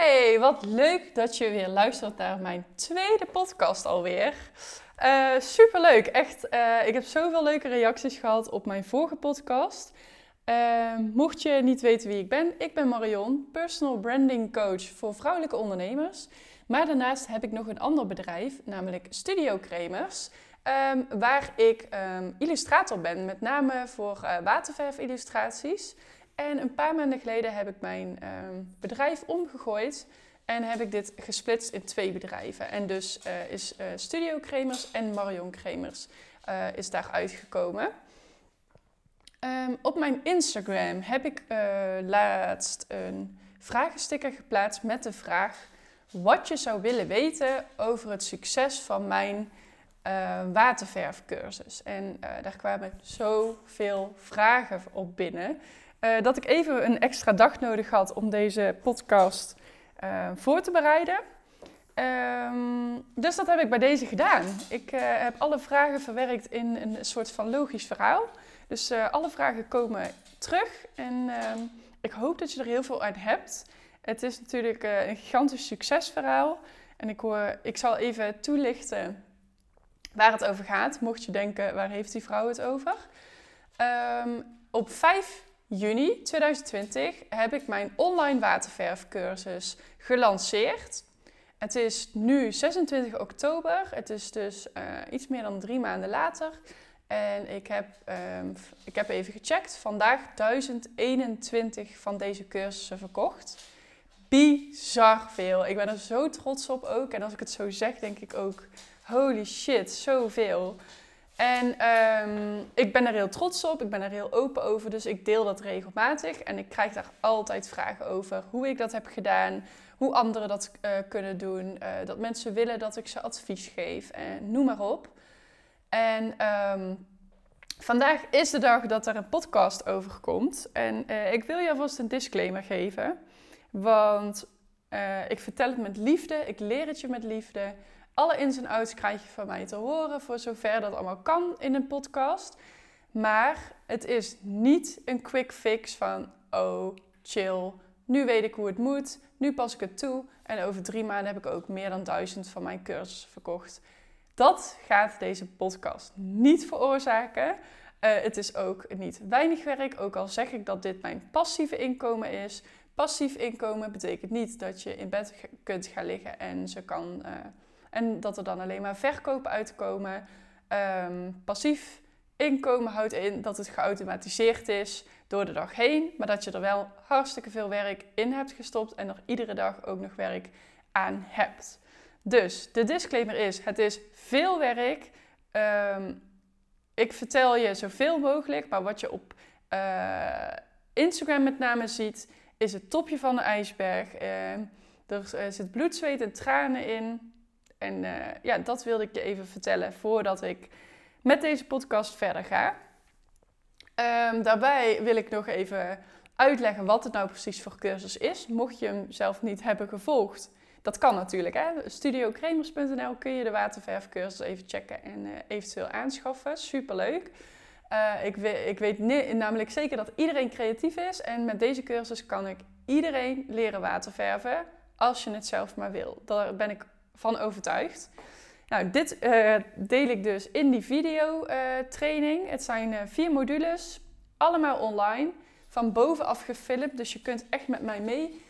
Hey, wat leuk dat je weer luistert naar mijn tweede podcast alweer. Uh, superleuk, echt. Uh, ik heb zoveel leuke reacties gehad op mijn vorige podcast. Uh, mocht je niet weten wie ik ben, ik ben Marion, personal branding coach voor vrouwelijke ondernemers. Maar daarnaast heb ik nog een ander bedrijf, namelijk Studio Kremers. Um, waar ik um, illustrator ben, met name voor waterverf-illustraties. En een paar maanden geleden heb ik mijn um, bedrijf omgegooid en heb ik dit gesplitst in twee bedrijven. En dus uh, is uh, Studio Kremers en Marion Kremers uh, is daar uitgekomen. Um, op mijn Instagram heb ik laatst een vragensticker geplaatst met de vraag wat je zou willen weten over het succes van mijn waterverfcursus. En daar kwamen zoveel vragen op binnen. Uh, dat ik even een extra dag nodig had om deze podcast uh, voor te bereiden. Um, dus dat heb ik bij deze gedaan. Ik uh, heb alle vragen verwerkt in een soort van logisch verhaal. Dus alle vragen komen terug en ehm, ik hoop dat je er heel veel aan hebt. Het is natuurlijk een gigantisch succesverhaal. En ik, hoor, ik zal even toelichten waar het over gaat, mocht je denken, waar heeft die vrouw het over? Op 5 juni 2020 heb ik mijn online waterverfcursus gelanceerd. Het is nu 26 oktober. Het is dus uh, iets meer dan drie maanden later. En ik heb, um, ik heb even gecheckt. Vandaag 1021 van deze cursussen verkocht. Bizar veel. Ik ben er zo trots op ook. En als ik het zo zeg, denk ik ook: holy shit, zoveel. En um, ik ben er heel trots op, ik ben er heel open over, dus ik deel dat regelmatig. En ik krijg daar altijd vragen over hoe ik dat heb gedaan, hoe anderen dat uh, kunnen doen, uh, dat mensen willen dat ik ze advies geef en noem maar op. En um, vandaag is de dag dat er een podcast over komt. En uh, ik wil je alvast een disclaimer geven, want ik vertel het met liefde, ik leer het je met liefde. Alle ins en outs krijg je van mij te horen, voor zover dat allemaal kan in een podcast. Maar het is niet een quick fix van, oh, chill, nu weet ik hoe het moet, nu pas ik het toe en over drie maanden heb ik ook meer dan duizend van mijn cursussen verkocht. Dat gaat deze podcast niet veroorzaken. Uh, het is ook niet weinig werk, ook al zeg ik dat dit mijn passieve inkomen is. Passief inkomen betekent niet dat je in bed kunt gaan liggen en ze kan... Uh, en dat er dan alleen maar verkopen uitkomen. Um, passief inkomen houdt in dat het geautomatiseerd is door de dag heen, maar dat je er wel hartstikke veel werk in hebt gestopt en er iedere dag ook nog werk aan hebt. Dus de disclaimer is: het is veel werk. Um, ik vertel je zoveel mogelijk, maar wat je op uh, Instagram met name ziet, is het topje van de ijsberg. Uh, er zit bloed, zweet en tranen in. En uh, ja, dat wilde ik je even vertellen voordat ik met deze podcast verder ga. Um, daarbij wil ik nog even uitleggen wat het nou precies voor cursus is. Mocht je hem zelf niet hebben gevolgd, dat kan natuurlijk. Studiocremers.nl kun je de waterverfcursus even checken en uh, eventueel aanschaffen. Superleuk. Uh, ik, we, ik weet namelijk zeker dat iedereen creatief is. En met deze cursus kan ik iedereen leren waterverven als je het zelf maar wil. Daar ben ik van overtuigd. Nou, dit uh, deel ik dus in die video uh, training. Het zijn uh, vier modules, allemaal online, van bovenaf gefilmd. Dus je kunt echt met mij mee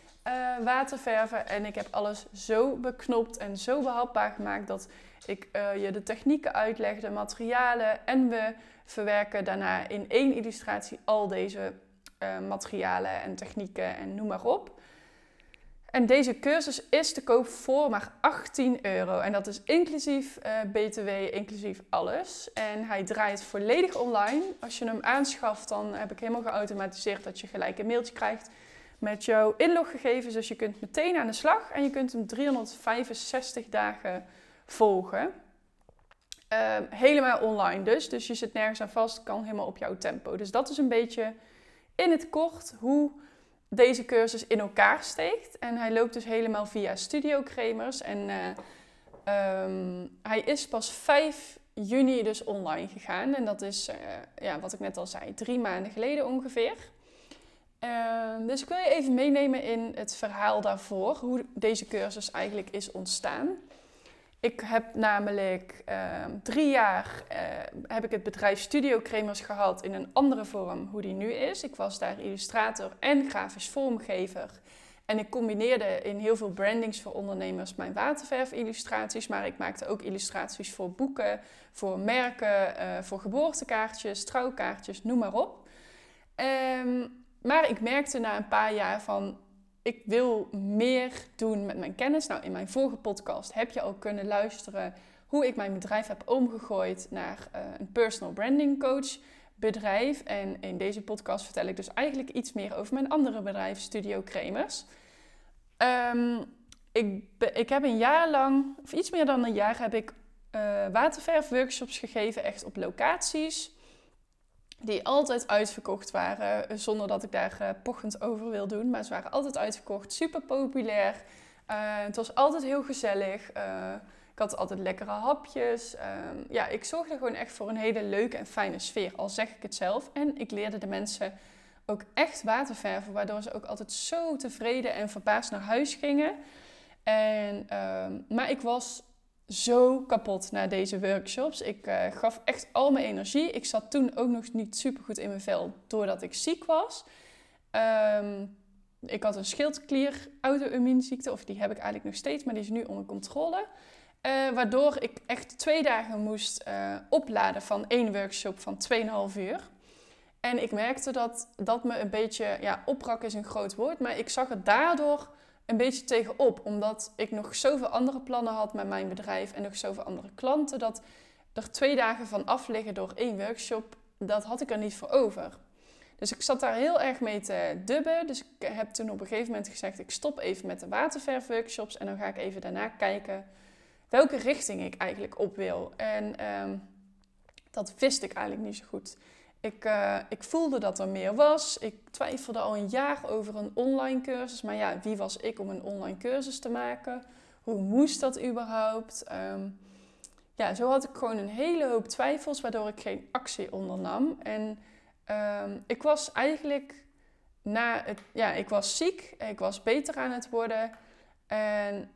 waterverven. En ik heb alles zo beknopt en zo behapbaar gemaakt dat ik je de technieken uitleg, de materialen. En we verwerken daarna in één illustratie al deze materialen en technieken en noem maar op. En deze cursus is te koop voor maar 18 euro. En dat is inclusief uh, BTW, inclusief alles. En hij draait volledig online. Als je hem aanschaft, dan heb ik helemaal geautomatiseerd dat je gelijk een mailtje krijgt met jouw inloggegevens. Dus je kunt meteen aan de slag en je kunt hem 365 dagen volgen. Uh, helemaal online dus. Dus je zit nergens aan vast, kan helemaal op jouw tempo. Dus dat is een beetje in het kort hoe deze cursus in elkaar steekt. En hij loopt dus helemaal via Studio Kremers. En uh, um, hij is pas 5 juni dus online gegaan. En dat is, uh, ja, wat ik net al zei, drie maanden geleden ongeveer. Ehm, dus ik wil je even meenemen in het verhaal daarvoor, hoe deze cursus eigenlijk is ontstaan. Ik heb namelijk ehm, drie jaar uh, heb ik het bedrijf Studio Cremers gehad in een andere vorm, hoe die nu is. Ik was daar illustrator en grafisch vormgever. En ik combineerde in heel veel brandings voor ondernemers mijn waterverf-illustraties, maar ik maakte ook illustraties voor boeken, voor merken, uh, voor geboortekaartjes, trouwkaartjes, noem maar op. Um, maar ik merkte na een paar jaar van, ik wil meer doen met mijn kennis. Nou, in mijn vorige podcast heb je ook kunnen luisteren hoe ik mijn bedrijf heb omgegooid naar uh, een personal branding coach bedrijf. En in deze podcast vertel ik dus eigenlijk iets meer over mijn andere bedrijf, Studio Cremers. Um, ik, ik heb een jaar lang, of iets meer dan een jaar, heb ik uh, waterverfworkshops gegeven, echt op locaties die altijd uitverkocht waren, eh, zonder dat ik daar uh, pochend over wil doen. Maar ze waren altijd uitverkocht, super populair. Uh, het was altijd heel gezellig. ik had altijd lekkere hapjes. Ehm, ja, ik zorgde gewoon echt voor een hele leuke en fijne sfeer, al zeg ik het zelf. En ik leerde de mensen ook echt waterverven, waardoor ze ook altijd zo tevreden en verbaasd naar huis gingen. En, ehm, maar ik was zo kapot na deze workshops. Ik uh, gaf echt al mijn energie. Ik zat toen ook nog niet super goed in mijn vel doordat ik ziek was. Um, ik had een schildklier auto-immuunziekte, of die heb ik eigenlijk nog steeds, maar die is nu onder controle. Uh, waardoor ik echt twee dagen moest uh, opladen van één workshop van 2,5 uur. En ik merkte dat dat me een beetje, ja, opbrak is een groot woord, maar ik zag het daardoor een beetje tegenop. Omdat ik nog zoveel andere plannen had met mijn bedrijf en nog zoveel andere klanten. Dat er twee dagen van afliggen door één workshop, dat had ik er niet voor over. Dus ik zat daar heel erg mee te dubben. Dus ik heb toen op een gegeven moment gezegd: ik stop even met de waterverfworkshops en dan ga ik even daarna kijken welke richting ik eigenlijk op wil. En ehm, dat wist ik eigenlijk niet zo goed. Ik, uh, ik voelde dat er meer was. Ik twijfelde al een jaar over een online cursus. Maar ja, wie was ik om een online cursus te maken? Hoe moest dat überhaupt? Um, ja, zo had ik gewoon een hele hoop twijfels, waardoor ik geen actie ondernam. En um, ik was eigenlijk na het, ja, ik was ziek, ik was beter aan het worden. En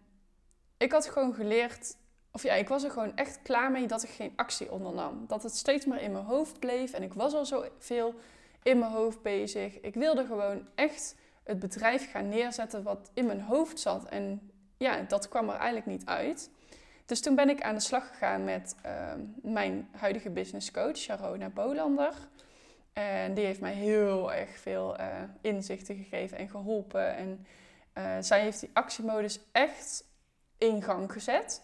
ik had gewoon geleerd of ja, ik was er gewoon echt klaar mee dat ik geen actie ondernam. Dat het steeds maar in mijn hoofd bleef en ik was al zoveel in mijn hoofd bezig. Ik wilde gewoon echt het bedrijf gaan neerzetten wat in mijn hoofd zat. En ja, dat kwam er eigenlijk niet uit. Dus toen ben ik aan de slag gegaan met uh, mijn huidige business coach, Sharona Bolander. En die heeft mij heel erg veel uh, inzichten gegeven en geholpen. En uh, zij heeft die actiemodus echt in gang gezet.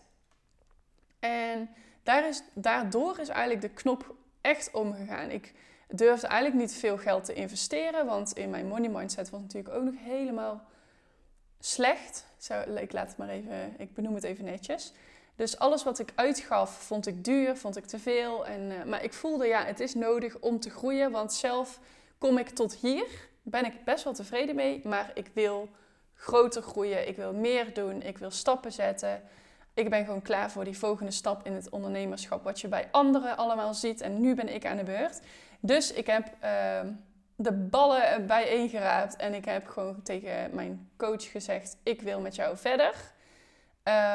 En daar is, daardoor is eigenlijk de knop echt omgegaan. Ik durfde eigenlijk niet veel geld te investeren, want in mijn money mindset was natuurlijk ook nog helemaal slecht. Ik laat het maar even, ik benoem het even netjes. Dus alles wat ik uitgaf, vond ik duur, vond ik te veel. En, uh, maar ik voelde, ja, het is nodig om te groeien, want zelf kom ik tot hier, ben ik best wel tevreden mee, maar ik wil groter groeien, ik wil meer doen, ik wil stappen zetten ik ben gewoon klaar voor die volgende stap in het ondernemerschap, wat je bij anderen allemaal ziet. En nu ben ik aan de beurt. Dus ik heb uh, de ballen bijeengeraapt en ik heb gewoon tegen mijn coach gezegd: Ik wil met jou verder.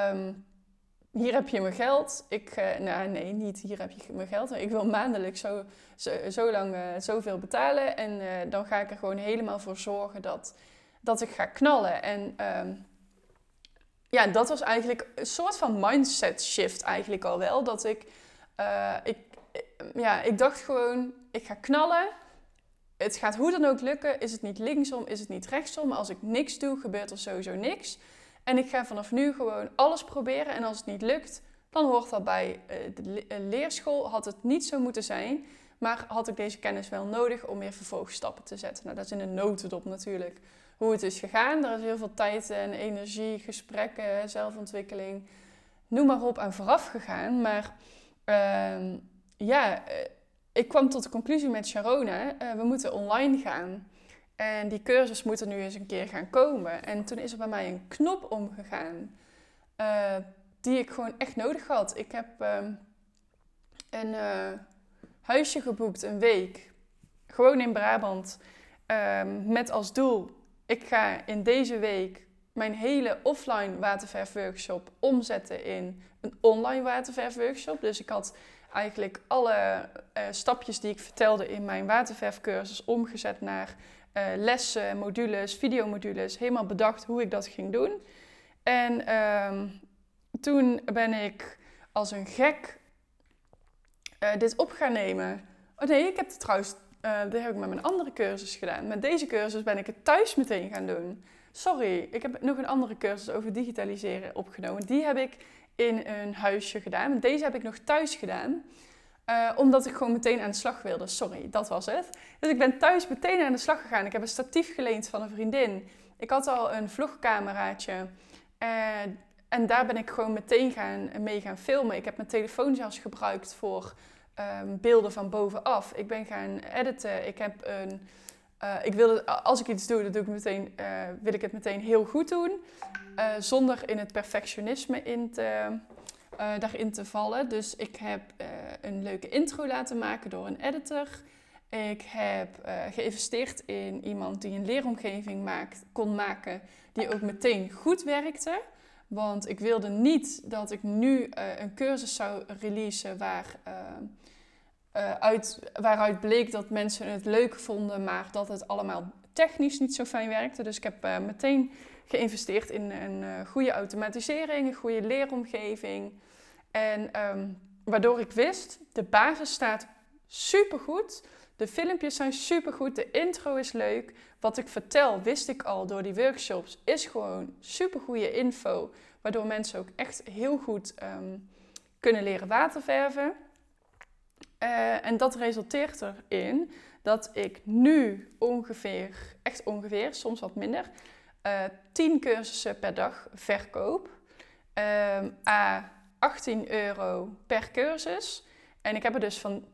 Um, hier heb je mijn geld. Ik, uh, nou nee, niet hier heb je mijn geld. Ik wil maandelijks zo, zo, lang uh, zoveel betalen. En uh, dan ga ik er gewoon helemaal voor zorgen dat, dat ik ga knallen. En um, ja, dat was eigenlijk een soort van mindset shift eigenlijk al wel. Dat ik, uh, ik, ja, ik dacht gewoon, ik ga knallen. Het gaat hoe dan ook lukken. Is het niet linksom, is het niet rechtsom. Maar als ik niks doe, gebeurt er sowieso niks. En ik ga vanaf nu gewoon alles proberen. En als het niet lukt, dan hoort dat bij uh, de leerschool. Had het niet zo moeten zijn. Maar had ik deze kennis wel nodig om weer vervolgstappen te zetten. Nou, dat is in een notendop natuurlijk hoe het is gegaan. Er is heel veel tijd en energie, gesprekken, zelfontwikkeling, noem maar op, aan vooraf gegaan. Maar uh, ja, eh, ik kwam tot de conclusie met Sharona, uh, we moeten online gaan. En die cursus moet er nu eens een keer gaan komen. En toen is er bij mij een knop omgegaan. Uh, die ik gewoon echt nodig had. Ik heb uh, een huisje geboekt, een week. Gewoon in Brabant. Ehm, met als doel, ik ga in deze week mijn hele offline waterverfworkshop omzetten in een online waterverfworkshop. Dus ik had eigenlijk alle uh, stapjes die ik vertelde in mijn waterverfcursus omgezet naar uh, lessen, modules, videomodules. Helemaal bedacht hoe ik dat ging doen. En ehm, toen ben ik als een gek uh, dit op gaan nemen. Oh nee, ik heb het trouwens, dit heb ik met mijn andere cursus gedaan. Met deze cursus ben ik het thuis meteen gaan doen. Sorry, ik heb nog een andere cursus over digitaliseren opgenomen. Die heb ik in een huisje gedaan. Deze heb ik nog thuis gedaan. Uh, omdat ik gewoon meteen aan de slag wilde. Sorry, dat was het. Dus ik ben thuis meteen aan de slag gegaan. Ik heb een statief geleend van een vriendin. Ik had al een vlogcameraatje. Uh, en daar ben ik gewoon meteen gaan, mee gaan filmen. Ik heb mijn telefoon zelfs gebruikt voor um, beelden van bovenaf. Ik ben gaan editen. Ik heb een... Uh, ik wilde, als ik iets doe, dan doe ik meteen, wil ik het meteen heel goed doen. zonder in het perfectionisme in te daarin te vallen. Dus ik heb een leuke intro laten maken door een editor. Ik heb geïnvesteerd in iemand die een leeromgeving maakt, kon maken die ook meteen goed werkte. Want ik wilde niet dat ik nu een cursus zou releasen waar, uit, waaruit bleek dat mensen het leuk vonden, maar dat het allemaal technisch niet zo fijn werkte. Dus ik heb meteen geïnvesteerd in een goede automatisering, een goede leeromgeving. En ehm, waardoor ik wist, de basis staat supergoed. De filmpjes zijn supergoed. De intro is leuk. Wat ik vertel, wist ik al door die workshops, is gewoon supergoeie info. Waardoor mensen ook echt heel goed ehm, kunnen leren waterverven. En dat resulteert erin dat ik nu ongeveer, echt ongeveer, soms wat minder, uh, eh, 10 cursussen per dag verkoop. Uh, A, 18 euro per cursus. En ik heb er dus van.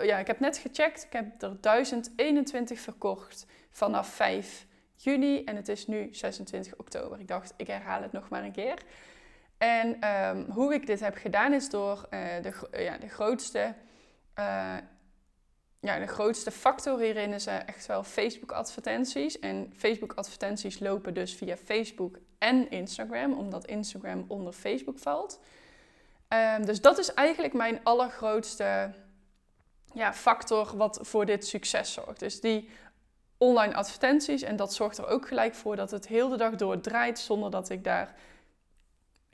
ja, ik heb net gecheckt. Ik heb er 1021 verkocht vanaf 5 juni. En het is nu 26 oktober. Ik dacht, ik herhaal het nog maar een keer. En ehm, hoe ik dit heb gedaan is door uh, de, ja, de grootste. Uh, ja, de grootste factor hierin is uh, echt wel Facebook-advertenties. En Facebook-advertenties lopen dus via Facebook en Instagram, omdat Instagram onder Facebook valt. Um, dus dat is eigenlijk mijn allergrootste ja, factor wat voor dit succes zorgt. Dus die online advertenties. En dat zorgt er ook gelijk voor dat het heel de dag door draait zonder dat ik daar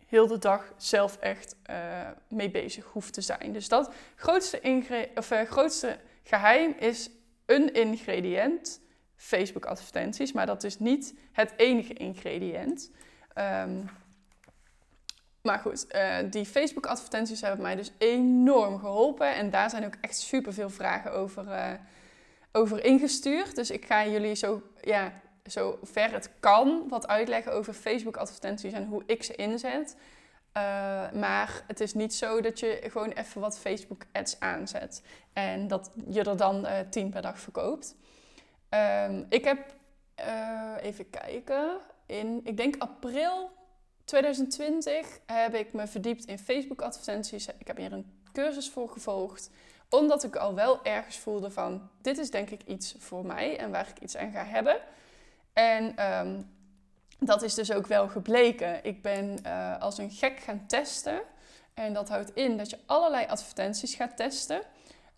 heel de dag zelf echt uh, mee bezig hoef te zijn. Dus dat grootste, of, uh, grootste geheim is een ingrediënt, Facebook advertenties. Maar dat is niet het enige ingrediënt. Um, maar goed, uh, die Facebook advertenties hebben mij dus enorm geholpen. En daar zijn ook echt super veel vragen over, over ingestuurd. Dus ik ga jullie zo, ja, zo ver het kan wat uitleggen over Facebook advertenties en hoe ik ze inzet. Uh, maar het is niet zo dat je gewoon even wat Facebook ads aanzet. En dat je er dan uh, 10 per dag verkoopt. Um, ik heb, even kijken, in, ik denk april 2020 heb ik me verdiept in Facebook advertenties. Ik heb hier een cursus voor gevolgd. Omdat ik al wel ergens voelde van dit is denk ik iets voor mij en waar ik iets aan ga hebben. En um, dat is dus ook wel gebleken. Ik ben uh, als een gek gaan testen. En dat houdt in dat je allerlei advertenties gaat testen.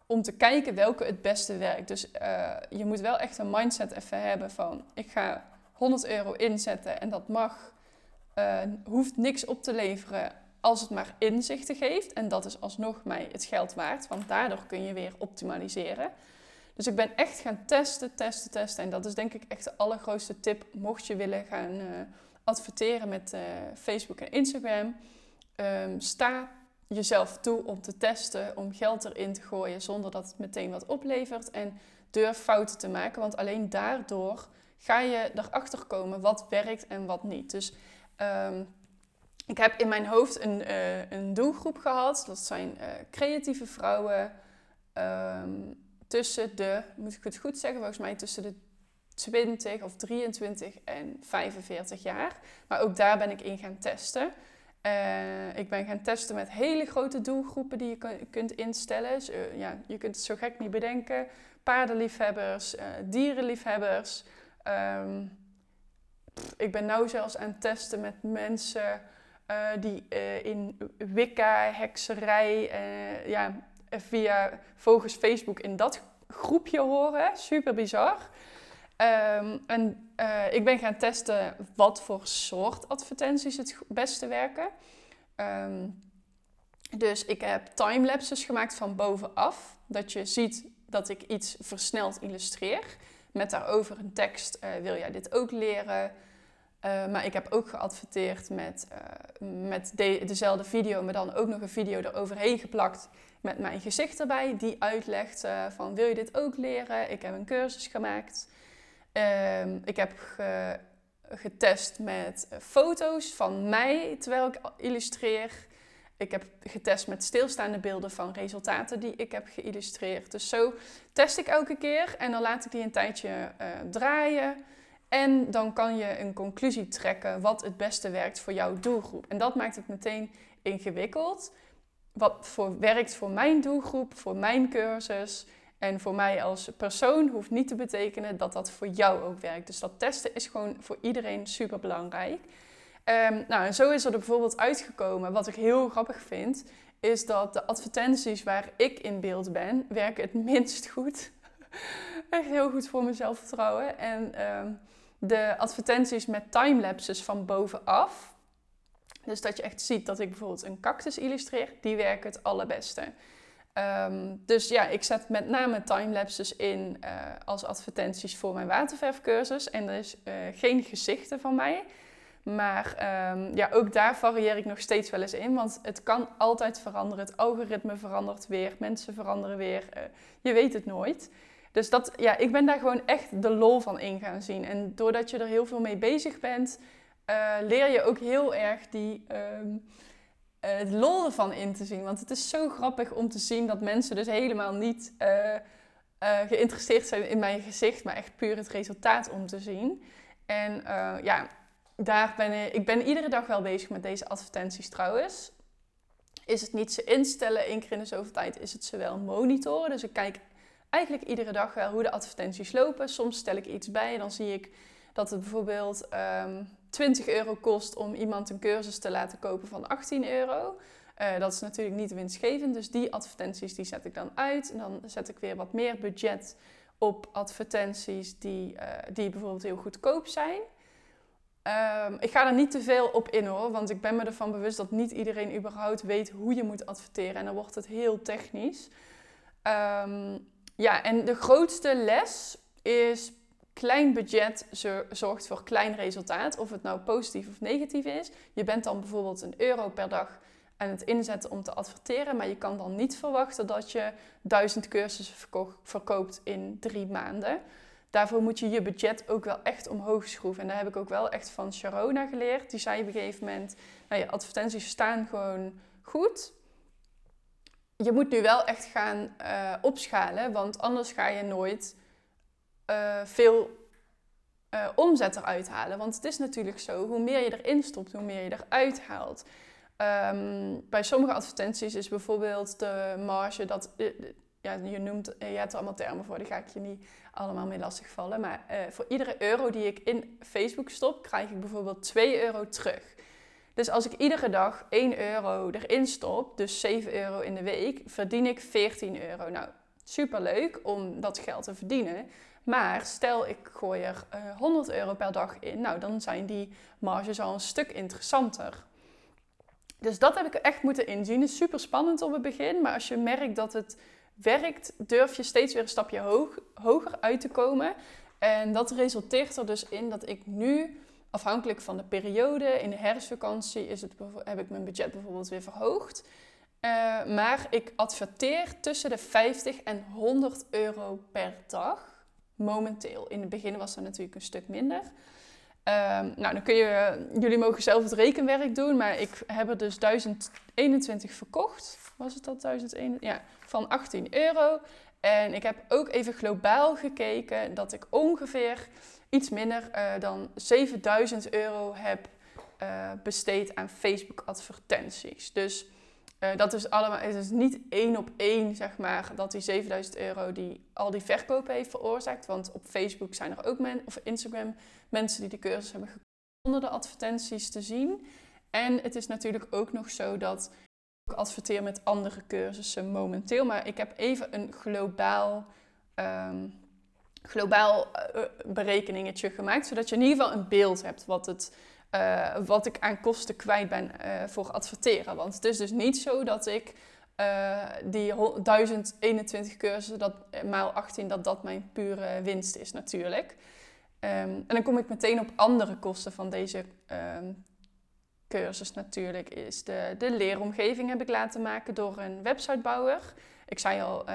Om te kijken welke het beste werkt. Dus uh, je moet wel echt een mindset even hebben van ik ga 100 euro inzetten en dat mag uh, hoeft niks op te leveren als het maar inzichten geeft. En dat is alsnog mij het geld waard, want daardoor kun je weer optimaliseren. Dus ik ben echt gaan testen, testen, testen. En dat is denk ik echt de allergrootste tip mocht je willen gaan uh, adverteren met uh, Facebook en Instagram. Um, sta jezelf toe om te testen, om geld erin te gooien zonder dat het meteen wat oplevert. En durf fouten te maken, want alleen daardoor ga je erachter komen wat werkt en wat niet. Dus Um, ik heb in mijn hoofd een, uh, een doelgroep gehad. Dat zijn creatieve vrouwen um, tussen de, moet ik het goed zeggen, volgens mij tussen de 20 of 23 en 45 jaar. Maar ook daar ben ik in gaan testen. Uh, ik ben gaan testen met hele grote doelgroepen die je kunt instellen. Dus, ja, je kunt het zo gek niet bedenken. paardenliefhebbers, uh, dierenliefhebbers. Ehm, ik ben nu zelfs aan het testen met mensen die in Wicca, hekserij, ja, via volgens Facebook in dat groepje horen. Super bizar. Ehm, en ik ben gaan testen wat voor soort advertenties het beste werken. Ehm, dus ik heb timelapses gemaakt van bovenaf. Dat je ziet dat ik iets versneld illustreer. Met daarover een tekst. Uh, wil jij dit ook leren? Maar ik heb ook geadverteerd met, met de, dezelfde video, maar dan ook nog een video eroverheen geplakt met mijn gezicht erbij. Die uitlegt van wil je dit ook leren? Ik heb een cursus gemaakt. Ehm, ik heb ge, getest met foto's van mij terwijl ik illustreer. Ik heb getest met stilstaande beelden van resultaten die ik heb geïllustreerd. Dus zo test ik elke keer en dan laat ik die een tijdje uh, draaien. En dan kan je een conclusie trekken wat het beste werkt voor jouw doelgroep. En dat maakt het meteen ingewikkeld. Wat voor, werkt voor mijn doelgroep, voor mijn cursus en voor mij als persoon hoeft niet te betekenen dat dat voor jou ook werkt. Dus dat testen is gewoon voor iedereen super belangrijk. Um, nou, en zo is er bijvoorbeeld uitgekomen, wat ik heel grappig vind, is dat de advertenties waar ik in beeld ben, werken het minst goed. Echt heel goed voor mijn zelfvertrouwen. En um, de advertenties met timelapses van bovenaf, dus dat je echt ziet dat ik bijvoorbeeld een cactus illustreer, die werken het allerbeste. Um, dus ja, ik zet met name timelapses in uh, als advertenties voor mijn waterverfcursus. En er is uh, geen gezichten van mij. Maar um, ja, ook daar varieer ik nog steeds wel eens in. Want het kan altijd veranderen. Het algoritme verandert weer. Mensen veranderen weer. Uh, je weet het nooit. Dus dat, ja, ik ben daar gewoon echt de lol van in gaan zien. En doordat je er heel veel mee bezig bent, uh, leer je ook heel erg die, um, uh, het lol ervan in te zien. Want het is zo grappig om te zien dat mensen dus helemaal niet geïnteresseerd zijn in mijn gezicht, maar echt puur het resultaat om te zien. En ja, daar ben ik, ben iedere dag wel bezig met deze advertenties trouwens. Is het niet ze instellen, in de tijd is het ze wel monitoren. Dus ik kijk eigenlijk iedere dag wel hoe de advertenties lopen. Soms stel ik iets bij en dan zie ik dat het bijvoorbeeld ehm, 20 euro kost om iemand een cursus te laten kopen van 18 euro. Uh, dat is natuurlijk niet winstgevend, dus die advertenties die zet ik dan uit. En dan zet ik weer wat meer budget op advertenties die, uh, die bijvoorbeeld heel goedkoop zijn. Um, ik ga er niet te veel op in hoor, want ik ben me ervan bewust dat niet iedereen überhaupt weet hoe je moet adverteren. En dan wordt het heel technisch. Um, ja, en de grootste les is klein budget zorgt voor klein resultaat. Of het nou positief of negatief is. Je bent dan bijvoorbeeld een euro per dag aan het inzetten om te adverteren. Maar je kan dan niet verwachten dat je duizend cursussen verkoopt in drie maanden daarvoor moet je je budget ook wel echt omhoog schroeven. En daar heb ik ook wel echt van Sharona geleerd. Die zei op een gegeven moment, nou ja, advertenties staan gewoon goed. Je moet nu wel echt gaan uh, opschalen, want anders ga je nooit uh, veel uh, omzet eruit halen. Want het is natuurlijk zo, hoe meer je erin stopt, hoe meer je eruit haalt. Um, bij sommige advertenties is bijvoorbeeld de marge dat ja, je noemt, je hebt er allemaal termen voor, die ga ik je niet allemaal mee lastigvallen. Maar voor iedere euro die ik in Facebook stop, krijg ik bijvoorbeeld 2 euro terug. Dus als ik iedere dag 1 euro erin stop, dus 7 euro in de week, verdien ik 14 euro. Nou, superleuk om dat geld te verdienen. Maar stel ik gooi er uh, eh, 100 euro per dag in, nou dan zijn die marges al een stuk interessanter. Dus dat heb ik echt moeten inzien. Het is super spannend op het begin, maar als je merkt dat het werkt, durf je steeds weer een stapje hoger uit te komen. En dat resulteert er dus in dat ik nu, afhankelijk van de periode, in de herfstvakantie is het, heb ik mijn budget bijvoorbeeld weer verhoogd. Uh, maar ik adverteer tussen de 50 en 100 euro per dag. Momenteel. In het begin was dat natuurlijk een stuk minder. Um, nou, dan kun je, jullie mogen zelf het rekenwerk doen, maar ik heb er dus 1021 verkocht. Was het dat 1021? Ja, van 18 euro. En ik heb ook even globaal gekeken dat ik ongeveer iets minder uh, dan 7000 euro heb uh, besteed aan Facebook advertenties. Dus Uh, dat is allemaal, het is niet één op één, zeg maar, dat die 7000 euro die al die verkopen heeft veroorzaakt. Want op Facebook zijn er ook mensen, of Instagram, mensen die de cursus hebben gekocht onder de advertenties te zien. En het is natuurlijk ook nog zo dat ik adverteer met andere cursussen momenteel. Maar ik heb even een globaal, um, globaal uh, berekeningetje gemaakt. Zodat je in ieder geval een beeld hebt wat, het, uh, wat ik aan kosten kwijt ben uh, voor adverteren. Want het is dus niet zo dat ik die 1021 cursussen, dat, maal 18, dat dat mijn pure winst is natuurlijk. Um, en dan kom ik meteen op andere kosten van deze um, cursus natuurlijk is de, de leeromgeving heb ik laten maken door een websitebouwer. Ik zei al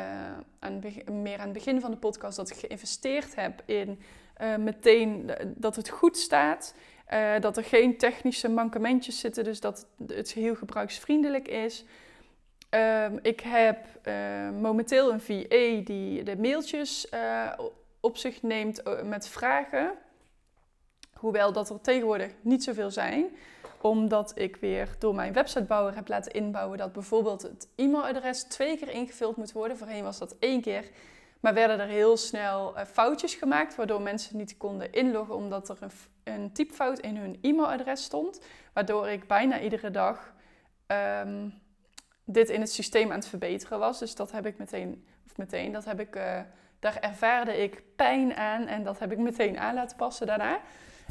aan, meer aan het begin van de podcast dat ik geïnvesteerd heb in meteen dat het goed staat. Uh, dat er geen technische mankementjes zitten, dus dat het heel gebruiksvriendelijk is. Ehm, ik heb momenteel een VA die de mailtjes op zich neemt met vragen. Hoewel dat er tegenwoordig niet zoveel zijn omdat ik weer door mijn websitebouwer heb laten inbouwen dat bijvoorbeeld het e-mailadres twee keer ingevuld moet worden. Voorheen was dat één keer. Maar werden er heel snel foutjes gemaakt, waardoor mensen niet konden inloggen omdat er een, een typfout in hun e-mailadres stond. Waardoor ik bijna iedere dag um, dit in het systeem aan het verbeteren was. Dus dat heb ik meteen, of meteen, dat heb ik, uh, daar ervaarde ik pijn aan en dat heb ik meteen aan laten passen daarna.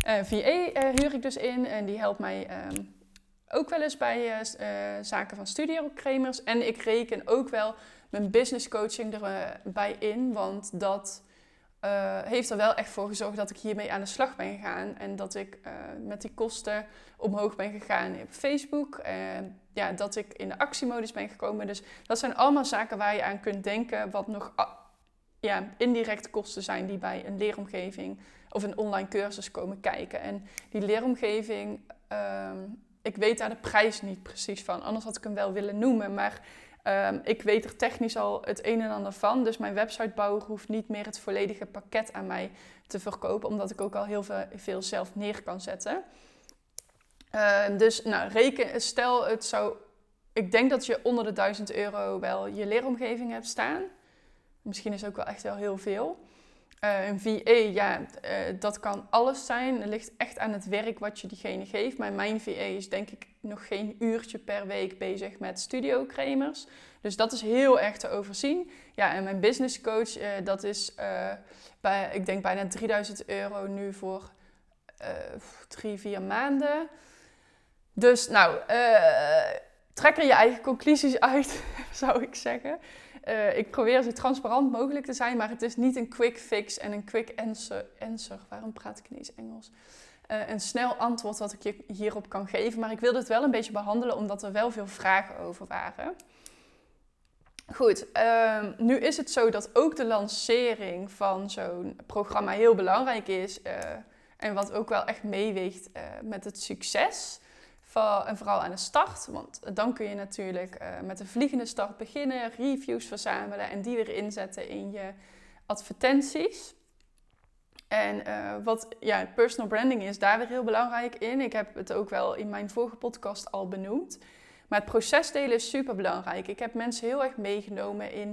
Uh, eh, VA uh, eh, huur ik dus in en die helpt mij um, ook wel eens bij uh, zaken van studiokremers. En ik reken ook wel mijn business coaching erbij in, want dat heeft er wel echt voor gezorgd dat ik hiermee aan de slag ben gegaan. En dat ik met die kosten omhoog ben gegaan op Facebook. En ja, dat ik in de actiemodus ben gekomen. Dus dat zijn allemaal zaken waar je aan kunt denken, wat nog ja, indirecte kosten zijn die bij een leeromgeving of een online cursus komen kijken. En die leeromgeving, ehm, ik weet daar de prijs niet precies van. Anders had ik hem wel willen noemen. Maar um, ik weet er technisch al het een en ander van. Dus mijn websitebouwer hoeft niet meer het volledige pakket aan mij te verkopen. Omdat ik ook al heel veel, veel zelf neer kan zetten. Uh, dus nou, reken, stel het zou... Ik denk dat je onder de 1000 euro wel je leeromgeving hebt staan. Misschien is ook wel echt wel heel veel. Uh, een VA, ja, uh, dat kan alles zijn. Het ligt echt aan het werk wat je diegene geeft. Maar mijn VA is denk ik nog geen uurtje per week bezig met studiocremers. Dus dat is heel erg te overzien. Ja, en mijn business coach, uh, dat is bij, ik denk bijna 3000 euro nu voor drie, vier maanden. Dus nou, trek er je eigen conclusies uit, zou ik zeggen. Uh, ik probeer zo transparant mogelijk te zijn, maar het is niet een quick fix en een quick answer. Waarom praat ik ineens Engels? Uh, een snel antwoord wat ik je hierop kan geven. Maar ik wilde het wel een beetje behandelen, omdat er wel veel vragen over waren. Goed, uh, nu is het zo dat ook de lancering van zo'n programma heel belangrijk is. Uh, en wat ook wel echt meeweegt met het succes en vooral aan de start, want dan kun je natuurlijk uh, met een vliegende start beginnen, reviews verzamelen en die weer inzetten in je advertenties. En uh, wat ja, personal branding is daar weer heel belangrijk in. Ik heb het ook wel in mijn vorige podcast al benoemd. Maar het procesdelen is super belangrijk. Ik heb mensen heel erg meegenomen in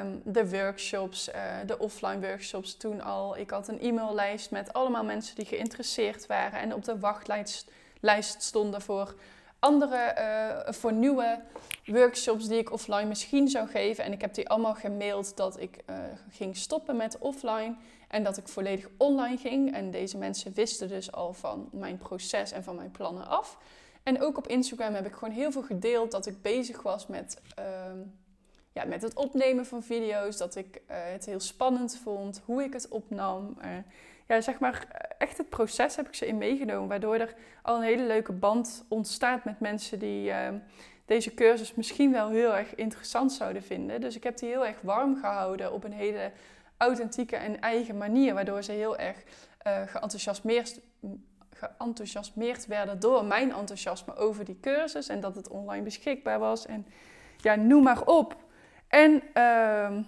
um, de workshops, uh, de offline workshops toen al. Ik had een e-maillijst met allemaal mensen die geïnteresseerd waren en op de wachtlijst lijst stonden voor andere, uh, voor nieuwe workshops die ik offline misschien zou geven. En ik heb die allemaal gemaild dat ik uh, ging stoppen met offline en dat ik volledig online ging. En deze mensen wisten dus al van mijn proces en van mijn plannen af. En ook op Instagram heb ik gewoon heel veel gedeeld dat ik bezig was met, uh, ja, met het opnemen van video's. Dat ik uh, het heel spannend vond, hoe ik het opnam ja, zeg maar, echt het proces heb ik ze in meegenomen. Waardoor er al een hele leuke band ontstaat met mensen die uh, deze cursus misschien wel heel erg interessant zouden vinden. Dus ik heb die heel erg warm gehouden op een hele authentieke en eigen manier. Waardoor ze heel erg uh, geenthousiasmeerd, geenthousiasmeerd werden door mijn enthousiasme over die cursus. En dat het online beschikbaar was. En ja, noem maar op. En uh,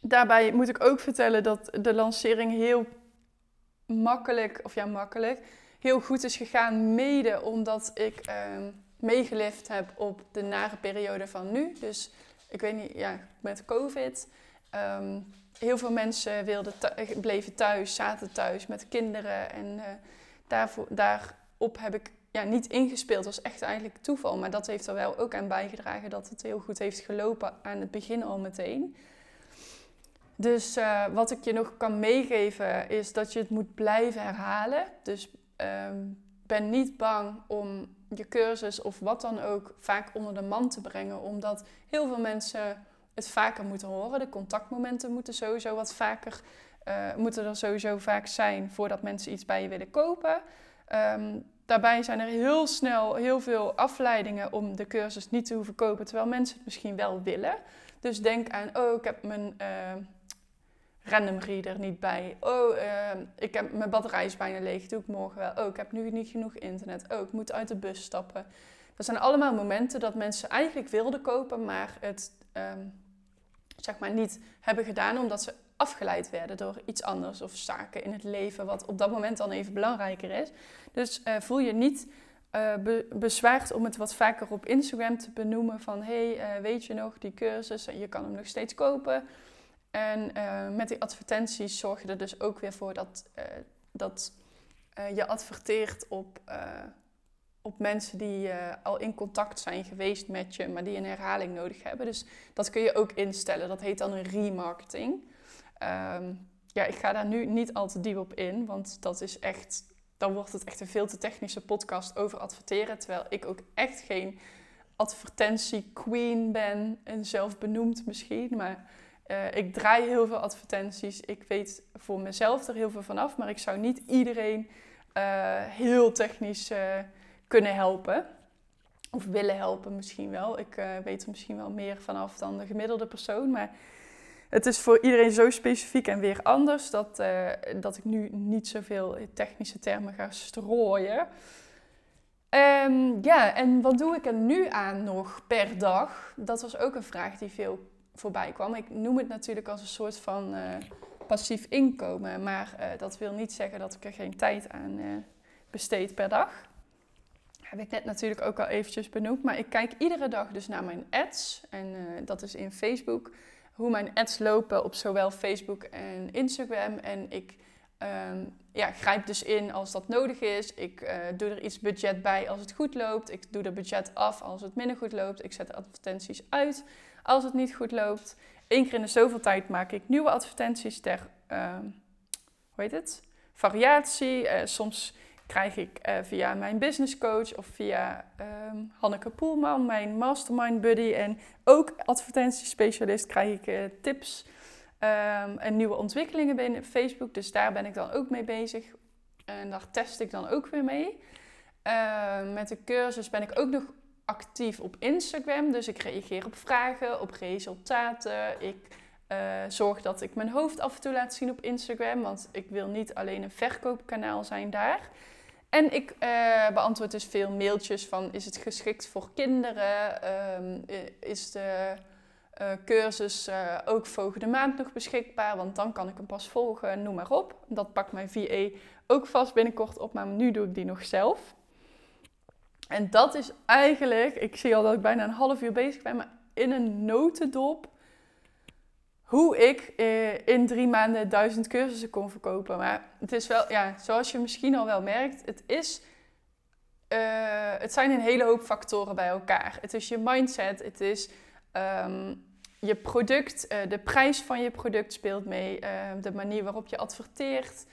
daarbij moet ik ook vertellen dat de lancering heel makkelijk, of ja, makkelijk, heel goed is gegaan. Mede omdat ik, uh, meegelift heb op de nare periode van nu. Dus ik weet niet, ja, met COVID. Ehm, heel veel mensen wilden bleven thuis, zaten thuis met kinderen. En uh, daarvoor, daarop heb ik ja, niet ingespeeld. Dat was echt eigenlijk toeval. Maar dat heeft er wel ook aan bijgedragen dat het heel goed heeft gelopen aan het begin al meteen. Dus uh, wat ik je nog kan meegeven is dat je het moet blijven herhalen. Dus um, ben niet bang om je cursus of wat dan ook vaak onder de man te brengen. Omdat heel veel mensen het vaker moeten horen. De contactmomenten moeten sowieso wat vaker, uh, moeten er sowieso vaak zijn voordat mensen iets bij je willen kopen. Um, daarbij zijn er heel snel heel veel afleidingen om de cursus niet te hoeven kopen, terwijl mensen het misschien wel willen. Dus denk aan, oh, ik heb mijn uh, random reader niet bij. Oh, uh, ik heb, mijn batterij is bijna leeg, doe ik morgen wel. Oh, ik heb nu niet genoeg internet. Oh, ik moet uit de bus stappen. Dat zijn allemaal momenten dat mensen eigenlijk wilden kopen, maar het um, zeg maar niet hebben gedaan omdat ze afgeleid werden door iets anders of zaken in het leven wat op dat moment dan even belangrijker is. Dus uh, voel je niet uh, be bezwaard om het wat vaker op Instagram te benoemen van hey, uh, weet je nog die cursus, je kan hem nog steeds kopen. En met die advertenties zorg je er dus ook weer voor dat, dat je adverteert op op mensen die al in contact zijn geweest met je, maar die een herhaling nodig hebben. Dus dat kun je ook instellen. Dat heet dan een remarketing. Um, ja, ik ga daar nu niet al te diep op in, want dat is echt, dan wordt het echt een veel te technische podcast over adverteren. Terwijl ik ook echt geen advertentie queen ben en zelf benoemd misschien. Maar uh, ik draai heel veel advertenties. Ik weet voor mezelf er heel veel vanaf, maar ik zou niet iedereen uh, heel technisch kunnen helpen. Of willen helpen misschien wel. Ik weet er misschien wel meer vanaf dan de gemiddelde persoon. Maar het is voor iedereen zo specifiek en weer anders dat, dat ik nu niet zoveel technische termen ga strooien. Um, ja, en wat doe ik er nu aan nog per dag? Dat was ook een vraag die veel voorbij kwam. Ik noem het natuurlijk als een soort van uh, passief inkomen. Maar dat wil niet zeggen dat ik er geen tijd aan besteed per dag heb ik net natuurlijk ook al eventjes benoemd. Maar ik kijk iedere dag dus naar mijn ads. En dat is in Facebook. Hoe mijn ads lopen op zowel Facebook en Instagram. En ik um, ja, grijp dus in als dat nodig is. Ik doe er iets budget bij als het goed loopt. Ik doe er budget af als het minder goed loopt. Ik zet advertenties uit als het niet goed loopt. Eén keer in de zoveel tijd maak ik nieuwe advertenties ter, uh, hoe heet het? Variatie. Uh, soms krijg ik uh, via mijn business coach of via um, Hanneke Poelman, mijn mastermind buddy en ook advertentiespecialist, krijg ik uh, tips um, en nieuwe ontwikkelingen binnen Facebook. Dus daar ben ik dan ook mee bezig en daar test ik dan ook weer mee. Met de cursus ben ik ook nog actief op Instagram, dus ik reageer op vragen, op resultaten. Ik uh, zorg dat ik mijn hoofd af en toe laat zien op Instagram, want ik wil niet alleen een verkoopkanaal zijn daar. En ik uh, beantwoord dus veel mailtjes van is het geschikt voor kinderen? Um, is de cursus ook volgende maand nog beschikbaar? Want dan kan ik hem pas volgen, noem maar op. Dat pakt mijn VA ook vast binnenkort op, maar nu doe ik die nog zelf. En dat is eigenlijk, ik zie al dat ik bijna een half uur bezig ben, maar in een notendop hoe ik eh, in drie maanden duizend cursussen kon verkopen. Maar het is wel, ja, zoals je misschien al wel merkt, het is. Uh, het zijn een hele hoop factoren bij elkaar. Het is je mindset, het is um, je product, uh, de prijs van je product speelt mee, uh, de manier waarop je adverteert,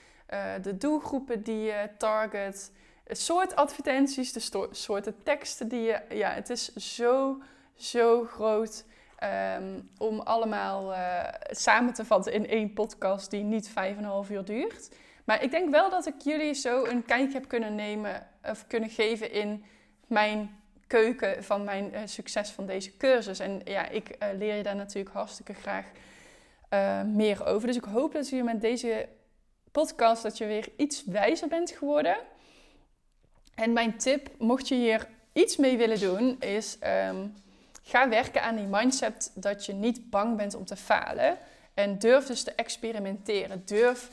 de doelgroepen die je target, het soort advertenties, de soorten teksten die je. Ja, het is zo, zo groot. Um, om allemaal uh, samen te vatten in één podcast die niet vijf en een half uur duurt. Maar ik denk wel dat ik jullie zo een kijkje heb kunnen nemen of kunnen geven in mijn keuken van mijn uh, succes van deze cursus. En ja, ik uh, leer je daar natuurlijk hartstikke graag meer over. Dus ik hoop dat je met deze podcast dat je weer iets wijzer bent geworden. En mijn tip, mocht je hier iets mee willen doen, is um, Ga werken aan die mindset dat je niet bang bent om te falen. En durf dus te experimenteren. Durf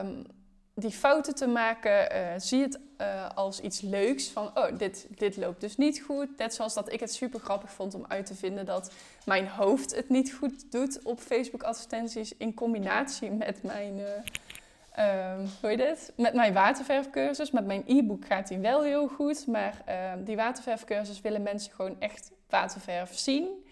um, die fouten te maken. Uh, zie het uh, als iets leuks. Van, oh, dit, dit loopt dus niet goed. Net zoals dat ik het super grappig vond om uit te vinden dat mijn hoofd het niet goed doet op Facebook advertenties. In combinatie met mijn, uh, um, hoe heet het? Met mijn waterverfcursus. Met mijn e-book gaat die wel heel goed. Maar ehm, die waterverfcursus willen mensen gewoon echt waterverf zien.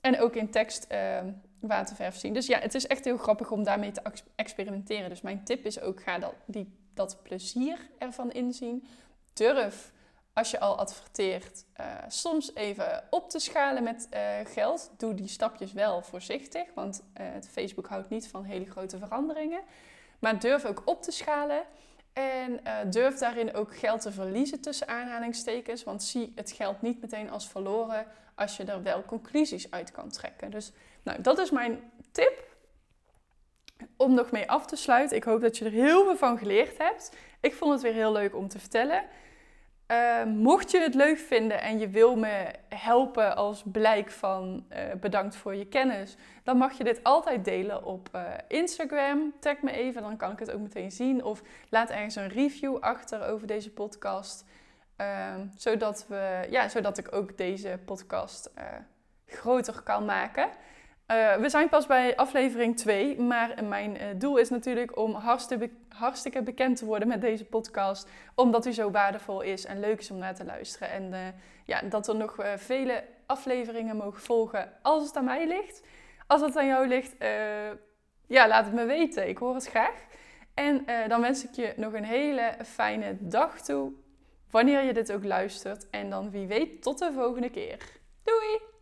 En ook in tekst ehm, waterverf zien. Dus ja, het is echt heel grappig om daarmee te experimenteren. Dus mijn tip is ook, ga dat, die, dat plezier ervan inzien. Durf, als je al adverteert, uh, soms even op te schalen met uh, geld. Doe die stapjes wel voorzichtig, want uh, Facebook houdt niet van hele grote veranderingen. Maar durf ook op te schalen. En durf daarin ook geld te verliezen tussen aanhalingstekens. Want zie het geld niet meteen als verloren als je er wel conclusies uit kan trekken. Dus nou, dat is mijn tip om nog mee af te sluiten. Ik hoop dat je er heel veel van geleerd hebt. Ik vond het weer heel leuk om te vertellen. Uh, mocht je het leuk vinden en je wil me helpen als blijk van uh, bedankt voor je kennis, dan mag je dit altijd delen op uh, Instagram. Tag me even, dan kan ik het ook meteen zien. Of laat ergens een review achter over deze podcast. Ehm, zodat, we, ja, zodat ik ook deze podcast groter kan maken. Uh, we zijn pas bij aflevering 2, maar mijn uh, doel is natuurlijk om hartstikke, bekend te worden met deze podcast. Omdat u zo waardevol is en leuk is om naar te luisteren. En uh, ja, dat er nog vele afleveringen mogen volgen als het aan mij ligt. Als het aan jou ligt, ja, laat het me weten. Ik hoor het graag. En dan wens ik je nog een hele fijne dag toe, wanneer je dit ook luistert. En dan wie weet tot de volgende keer. Doei!